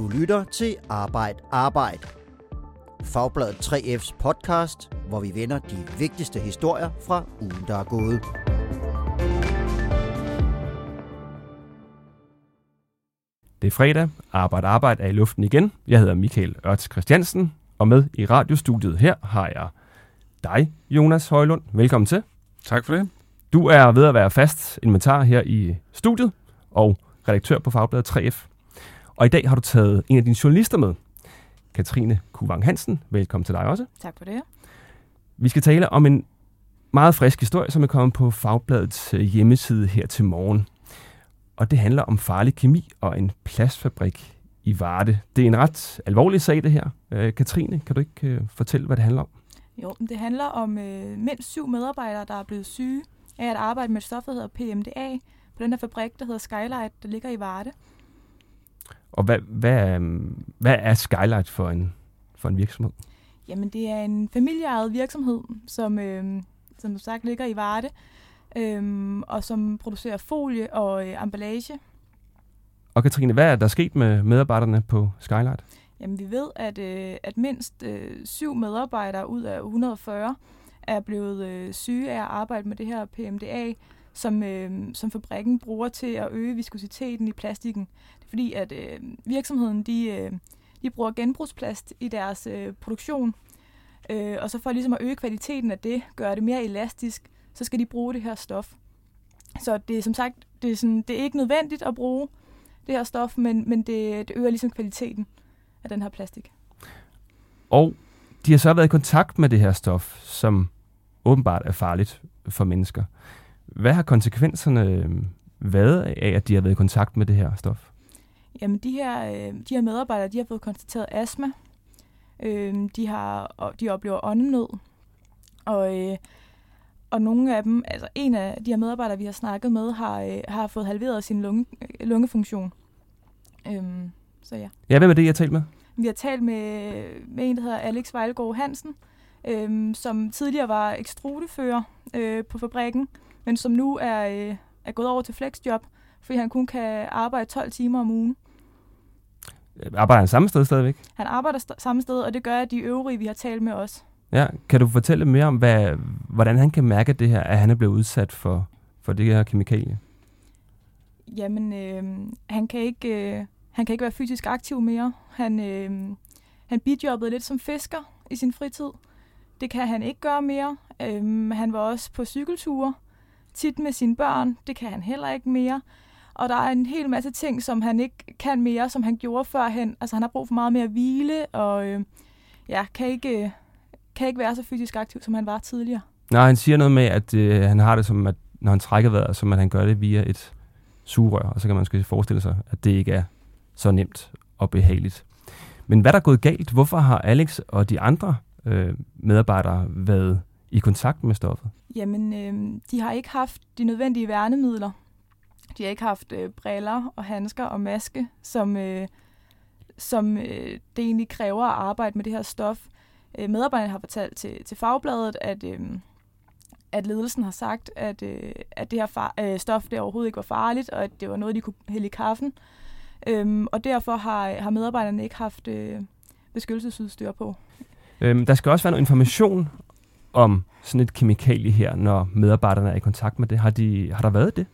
Du lytter til Arbejd Arbejd. Fagbladet 3F's podcast, hvor vi vender de vigtigste historier fra ugen, der er gået. Det er fredag. Arbejde Arbejde er i luften igen. Jeg hedder Michael Ørts Christiansen, og med i radiostudiet her har jeg dig, Jonas Højlund. Velkommen til. Tak for det. Du er ved at være fast inventar her i studiet, og redaktør på Fagbladet 3F. Og i dag har du taget en af dine journalister med, Katrine Kuvang Hansen. Velkommen til dig også. Tak for det. Vi skal tale om en meget frisk historie, som er kommet på Fagbladets øh, hjemmeside her til morgen. Og det handler om farlig kemi og en plastfabrik i Varde. Det er en ret alvorlig sag, det her. Øh, Katrine, kan du ikke øh, fortælle, hvad det handler om? Jo, det handler om øh, mindst syv medarbejdere, der er blevet syge af at arbejde med et stof, der hedder PMDA, på den her fabrik, der hedder Skylight, der ligger i Varde. Og hvad, hvad, hvad er Skylight for en, for en virksomhed? Jamen, det er en familieejet virksomhed, som, øh, som sagt ligger i Varde, øh, og som producerer folie og øh, emballage. Og Katrine, hvad er der sket med medarbejderne på Skylight? Jamen, vi ved, at, øh, at mindst øh, syv medarbejdere ud af 140 er blevet øh, syge af at arbejde med det her PMDA, som, øh, som fabrikken bruger til at øge viskositeten i plastikken. Det er fordi, at øh, virksomheden de, øh, de bruger genbrugsplast i deres øh, produktion, øh, og så for ligesom at øge kvaliteten af det, gøre det mere elastisk, så skal de bruge det her stof. Så det er som sagt, det er, sådan, det er ikke nødvendigt at bruge det her stof, men, men det, det øger ligesom kvaliteten af den her plastik. Og de har så været i kontakt med det her stof, som åbenbart er farligt for mennesker. Hvad har konsekvenserne øh, været af, at de har været i kontakt med det her stof? Jamen, de her, øh, de her medarbejdere, de har fået konstateret astma. Øh, de, har, og de oplever åndenød. Og, øh, og nogle af dem, altså en af de her medarbejdere, vi har snakket med, har, øh, har fået halveret sin lunge, lungefunktion. Øh, så ja. Ja, hvem er det, jeg har talt med? Vi har talt med, med en, der hedder Alex Vejlgaard Hansen, øh, som tidligere var ekstrudefører øh, på fabrikken, men som nu er, øh, er gået over til flexjob, fordi han kun kan arbejde 12 timer om ugen. Arbejder han samme sted stadigvæk? Han arbejder st- samme sted, og det gør de øvrige, vi har talt med os. Ja, kan du fortælle mere om, hvad, hvordan han kan mærke det her, at han er blevet udsat for, for det her kemikalie? Jamen, øh, han, kan ikke, øh, han kan ikke være fysisk aktiv mere. Han, øh, han bidjobbede lidt som fisker i sin fritid. Det kan han ikke gøre mere. Øh, han var også på cykelture tit med sine børn. Det kan han heller ikke mere. Og der er en hel masse ting, som han ikke kan mere, som han gjorde førhen. Altså han har brug for meget mere hvile, og øh, ja, kan ikke, øh, kan ikke være så fysisk aktiv, som han var tidligere. Nej, han siger noget med, at øh, han har det som, at når han trækker vejret, som at han gør det via et sugerør, og så kan man måske forestille sig, at det ikke er så nemt og behageligt. Men hvad der er gået galt? Hvorfor har Alex og de andre øh, medarbejdere været i kontakt med stoffet? Jamen, øh, de har ikke haft de nødvendige værnemidler. De har ikke haft øh, briller og handsker og maske, som, øh, som øh, det egentlig kræver at arbejde med det her stof. Øh, medarbejderne har fortalt til, til fagbladet, at, øh, at ledelsen har sagt, at, øh, at det her far, øh, stof det overhovedet ikke var farligt, og at det var noget, de kunne hælde i kaffen. Øh, og derfor har, har medarbejderne ikke haft øh, beskyttelsesudstyr på. Øhm, der skal også være noget information om sådan et kemikalie her, når medarbejderne er i kontakt med det. Har, de, har der været det?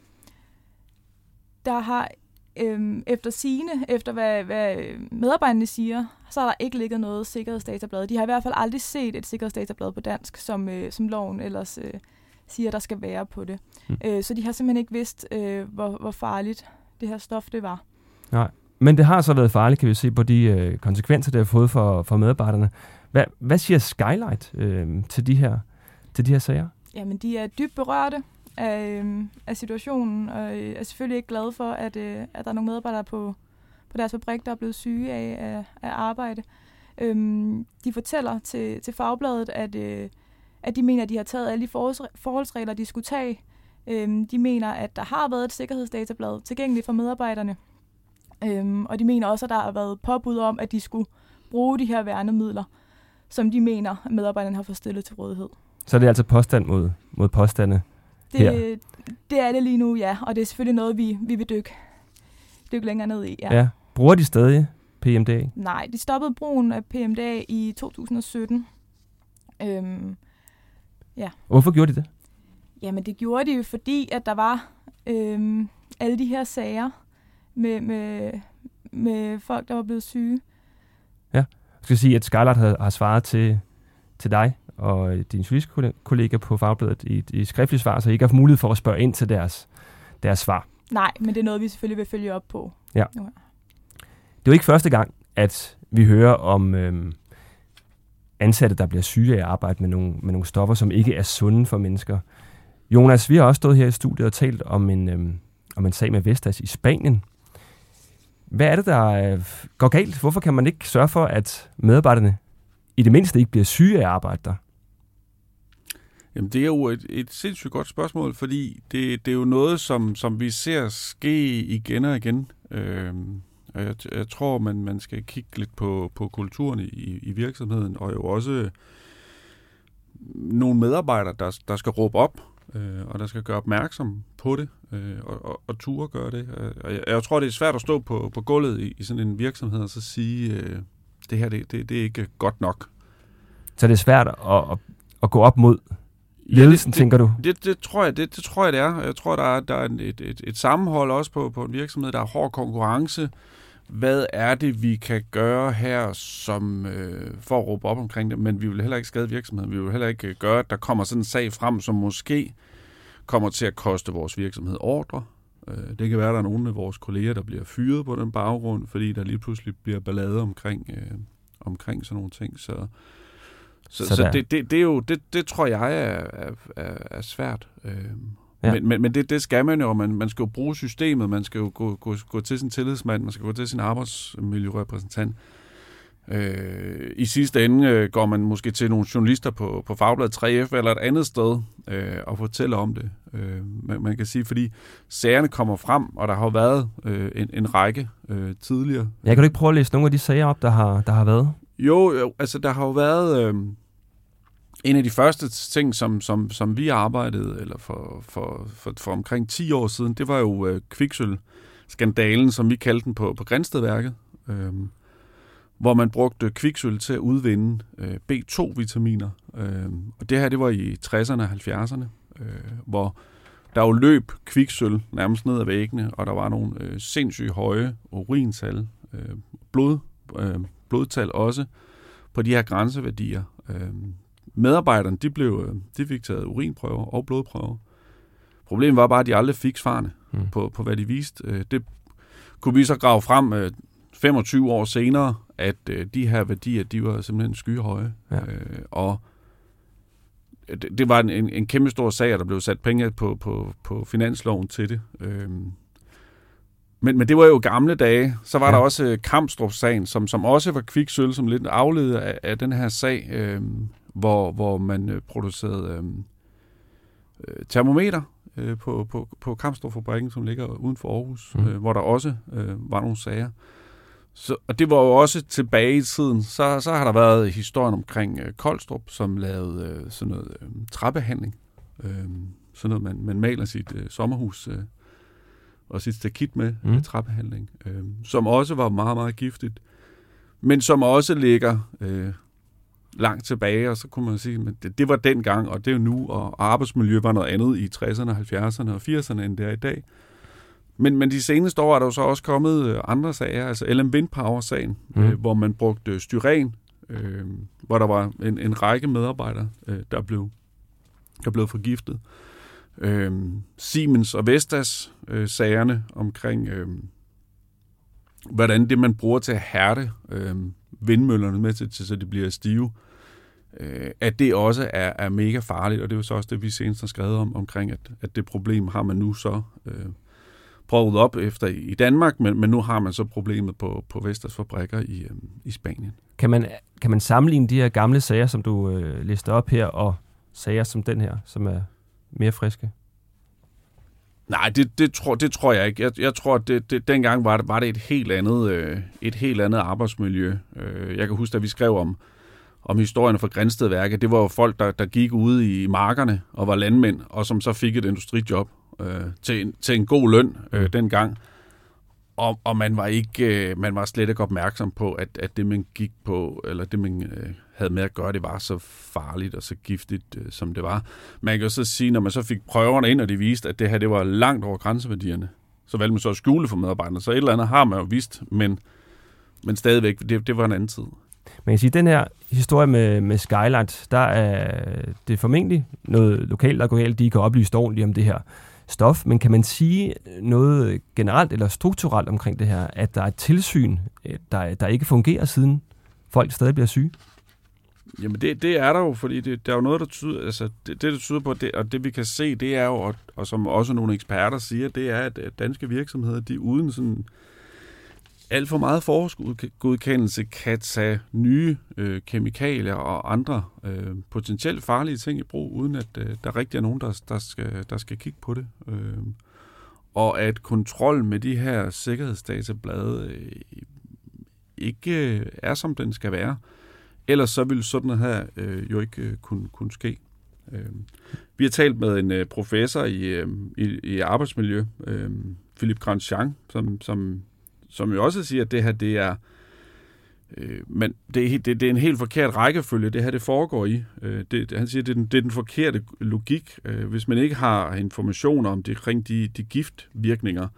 Der har øhm, efter sigende, efter hvad, hvad medarbejderne siger, så har der ikke ligget noget sikkerhedsdatablad. De har i hvert fald aldrig set et sikkerhedsdatablad på dansk, som, øh, som loven ellers øh, siger, der skal være på det. Mm. Øh, så de har simpelthen ikke vidst, øh, hvor, hvor farligt det her stof det var. Nej, men det har så været farligt, kan vi se på de øh, konsekvenser, det har fået for, for medarbejderne. Hvad, hvad siger Skylight øh, til, de her, til de her sager? Jamen, de er dybt berørte af, øh, af situationen, og øh, er selvfølgelig ikke glade for, at, øh, at der er nogle medarbejdere på, på deres fabrik, der er blevet syge af, af, af arbejde. Øhm, de fortæller til, til fagbladet, at, øh, at de mener, at de har taget alle de forholdsregler, de skulle tage. Øhm, de mener, at der har været et sikkerhedsdatablad tilgængeligt for medarbejderne. Øhm, og de mener også, at der har været påbud om, at de skulle bruge de her værnemidler, som de mener, at medarbejderne har fået stillet til rådighed. Så det er altså påstand mod, mod påstande det, her? Det er det lige nu, ja. Og det er selvfølgelig noget, vi, vi vil dykke, dykke længere ned i. Ja. ja. Bruger de stadig PMDA? Nej, de stoppede brugen af PMDA i 2017. Øhm, og hvorfor gjorde de det? Jamen det gjorde de jo, fordi at der var øhm, alle de her sager med, med, med folk, der var blevet syge. Jeg skal sige, at Skylight har, har svaret til, til dig og din journalistkollega kollega på Fagbladet i, i skriftlige svar, så I ikke har haft mulighed for at spørge ind til deres, deres svar. Nej, men det er noget, vi selvfølgelig vil følge op på. Det er jo ikke første gang, at vi hører om øhm, ansatte, der bliver syge af at arbejde med nogle, med nogle stoffer, som ikke er sunde for mennesker. Jonas, vi har også stået her i studiet og talt om en, øhm, om en sag med Vestas i Spanien. Hvad er det, der øh, går galt? Hvorfor kan man ikke sørge for, at medarbejderne i det mindste ikke bliver syge af at arbejde der? Jamen, det er jo et, et sindssygt godt spørgsmål, fordi det, det er jo noget, som, som vi ser ske igen og igen. Øh, og jeg, jeg tror, man, man skal kigge lidt på, på kulturen i, i virksomheden, og jo også nogle medarbejdere, der, der skal råbe op, øh, og der skal gøre opmærksom på det, øh, og, og, og ture gøre det. Øh, Og jeg, jeg tror, det er svært at stå på, på gulvet i, i sådan en virksomhed og så sige, øh, det her, det, det, det er ikke godt nok. Så det er svært at, at, at gå op mod ledelsen, det, tænker du? Det, det, tror jeg, det, det tror jeg, det er. Jeg tror, der er, der er et, et, et sammenhold også på, på en virksomhed, der er hård konkurrence. Hvad er det, vi kan gøre her, som øh, for at råbe op omkring det, men vi vil heller ikke skade virksomheden. Vi vil heller ikke gøre, at der kommer sådan en sag frem, som måske kommer til at koste vores virksomhed ordre. Øh, det kan være, at der er nogle af vores kolleger, der bliver fyret på den baggrund, fordi der lige pludselig bliver ballade omkring, øh, omkring sådan nogle ting. Så, så, Så det, det, det, er jo, det, det tror jeg er, er, er, svært. Øh, ja. Men, men, men det, det skal man jo. Man, man skal jo bruge systemet. Man skal jo gå, gå, gå til sin tillidsmand. Man skal gå til sin arbejdsmiljørepræsentant. Øh, I sidste ende øh, går man måske til nogle journalister på, på Fagbladet 3F eller et andet sted øh, og fortæller om det. Øh, man, man kan sige, fordi sagerne kommer frem, og der har været øh, en, en række øh, tidligere. Jeg kan du ikke prøve at læse nogle af de sager op, der har, der har været? Jo, jo, altså der har jo været øh, en af de første ting, som, som, som vi arbejdede, eller for, for, for, for omkring 10 år siden, det var jo øh, kviksøl-skandalen, som vi kaldte den på, på Grænstedværket, øh, hvor man brugte kviksøl til at udvinde øh, B2-vitaminer. Øh, og det her, det var i 60'erne og 70'erne, øh, hvor der jo løb kviksøl nærmest ned ad væggene, og der var nogle øh, sindssygt høje urintal, øh, blod, øh, blodtal også på de her grænseværdier. Øh, medarbejderne, de, blev, øh, de fik taget urinprøver og blodprøver. Problemet var bare, at de aldrig fik svarene Mm. mm. på, på, hvad de viste. Øh, det kunne vi så grave frem øh, 25 år senere, at øh, de her værdier, de var simpelthen skyhøje. Ja. Øh, og det, det var en, en, en kæmpe stor sag, og der blev sat penge på, på, på finansloven til det. Øhm, men, men det var jo gamle dage. Så var Ja. der også øh, Kampstrup-sagen, som, som også var kviksøl, som lidt afledet af, af den her sag, øhm, hvor, hvor man øh, producerede øh, termometer øh, på, på, på Kampstrup-fabrikken, som ligger uden for Aarhus, Mm. mm. øh, hvor der også øh, var nogle sager. Så, og det var jo også tilbage i tiden. Så, så har der været historien omkring øh, Koldstrup, som lavede øh, sådan noget øh, træbehandling. Øh, sådan noget, man, man maler sit øh, sommerhus øh, og sit stakit med, Mm. med træbehandling. Øh, som også var meget, meget giftigt. Men som også ligger øh, langt tilbage, og så kunne man sige, at det, det var dengang, og det er jo nu, og arbejdsmiljø var noget andet i 60'erne, 70'erne og 80'erne, end det er i dag. Men, men de seneste år er der jo så også kommet øh, andre sager, altså LM Windpower-sagen, Mm. mm. øh, hvor man brugte styren, øh, hvor der var en, en række medarbejdere, øh, der blev der blev forgiftet. Øh, Siemens og Vestas øh, sagerne omkring, øh, hvordan det man bruger til at hærde øh, vindmøllerne med til, til, så de bliver stive, øh, at det også er, er mega farligt, og det er jo så også det, vi senest har skrevet om, omkring, at, at det problem har man nu så øh, prøvet op efter i Danmark, men, men nu har man så problemet på, på Vestas fabrikker i, øh, i Spanien. Kan man, kan man sammenligne de her gamle sager, som du øh, lister op her, og sager som den her, som er mere friske? Nej, det, det, tror, det tror jeg ikke. Jeg, jeg tror, at det, det, dengang var det, var det et helt andet, øh, et helt andet arbejdsmiljø. Øh, jeg kan huske, at vi skrev om, om historierne fra Grænstedværket. Det var jo folk, der, der gik ude i markerne og var landmænd, og som så fik et industrijob øh, til, en, til en god løn øh, dengang. og, og man var ikke, øh, man var slet ikke opmærksom på, at, at det, man gik på, eller det, man øh, havde med at gøre, det var så farligt og så giftigt, øh, som det var. Man kan jo så sige, når man så fik prøverne ind, og de viste, at det her, det var langt over grænseværdierne, så valgte man så at skjule for medarbejderne. Så et eller andet har man jo vist, men, men stadigvæk, det, det var en anden tid. Man kan sige, at den her historie med, med Skylight, der er det formentlig noget lokalt, der går galt. De kan oplyse ordentligt om det her stof, men kan man sige noget generelt eller strukturelt omkring det her, at der er et tilsyn, øh, der, der ikke fungerer siden folk stadig bliver syge? Jamen det, det er der jo, fordi det, der er jo noget, der tyder, altså det, det der tyder på, det, og det vi kan se, det er jo, og, og som også nogle eksperter siger, det er, at danske virksomheder, de uden sådan alt for meget forskudsgodkendelse kan tage nye øh, kemikalier og andre øh, potentielt farlige ting i brug, uden at øh, der rigtig er nogen, der, der, skal, der skal kigge på det. Øh, og at kontrol med de her sikkerhedsdatablade øh, ikke øh, er, som den skal være. Ellers så vil sådan her øh, jo ikke øh, kunne, kunne ske. Øh, vi har talt med en øh, professor i, øh, i, i arbejdsmiljø, øh, Philip Grandjean, som, som som jo også siger, at det her, det er, øh, men det er, det, det er en helt forkert rækkefølge, det her det foregår i. Øh, det, han siger, at det er den, det er den forkerte logik. Øh, hvis man ikke har informationer om det, kring de, de giftvirkninger,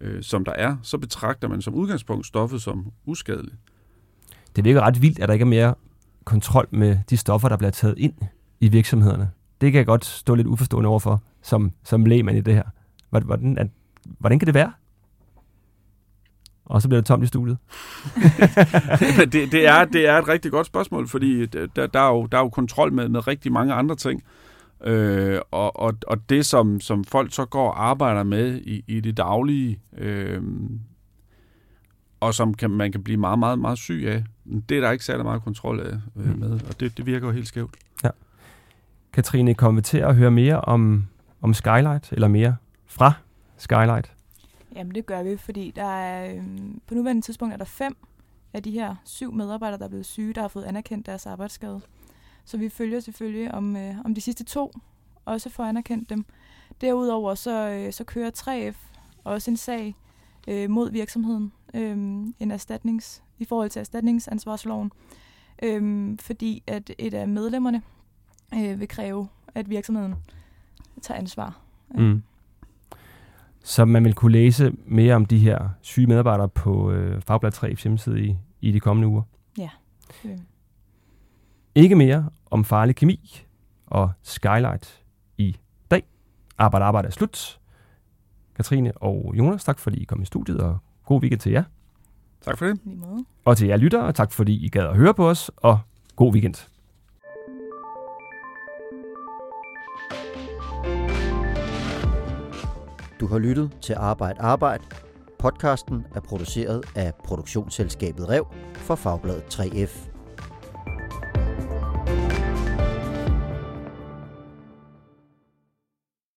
øh, som der er, så betragter man som udgangspunkt stoffet som uskadeligt. Det virker ret vildt, at der ikke er mere kontrol med de stoffer, der bliver taget ind i virksomhederne. Det kan jeg godt stå lidt uforstående overfor, som, som lægmand i det her. Hvordan, at, hvordan kan det være? Og så bliver det tomt i studiet? det, det, er, det er et rigtig godt spørgsmål, fordi der, der, er, jo, der er jo kontrol med, med rigtig mange andre ting. Øh, og, og, og det, som, som folk så går og arbejder med i, i det daglige, øh, og som kan, man kan blive meget, meget, meget syg af, det er der ikke særlig meget kontrol af øh, mm. med, og det, det virker jo helt skævt. Ja. Katrine, kommer vi til at høre mere om, om Skylight, eller mere fra Skylight? Jamen det gør vi, fordi der er, øh, på nuværende tidspunkt er der fem af de her syv medarbejdere, der er blevet syge, der har fået anerkendt deres arbejdsskade. Så vi følger selvfølgelig, om, øh, om de sidste to også får anerkendt dem. Derudover så, øh, så kører 3F også en sag øh, mod virksomheden, øh, en erstatnings, i forhold til erstatningsansvarsloven, øh, fordi at et af medlemmerne øh, vil kræve, at virksomheden tager ansvar. Mm. Så man vil kunne læse mere om de her syge medarbejdere på øh, Fagblad 3 hjemmeside i, i de kommende uger. Ja. Okay. Ikke mere om farlig kemi og Skylight i dag. Arbejde, arbejde er slut. Katrine og Jonas, tak fordi I kom i studiet, og god weekend til jer. Tak for det. Og til jer lyttere, tak fordi I gad at høre på os, og god weekend. Du har lyttet til Arbejde Arbejde. Podcasten er produceret af produktionsselskabet Rev for Fagbladet 3F.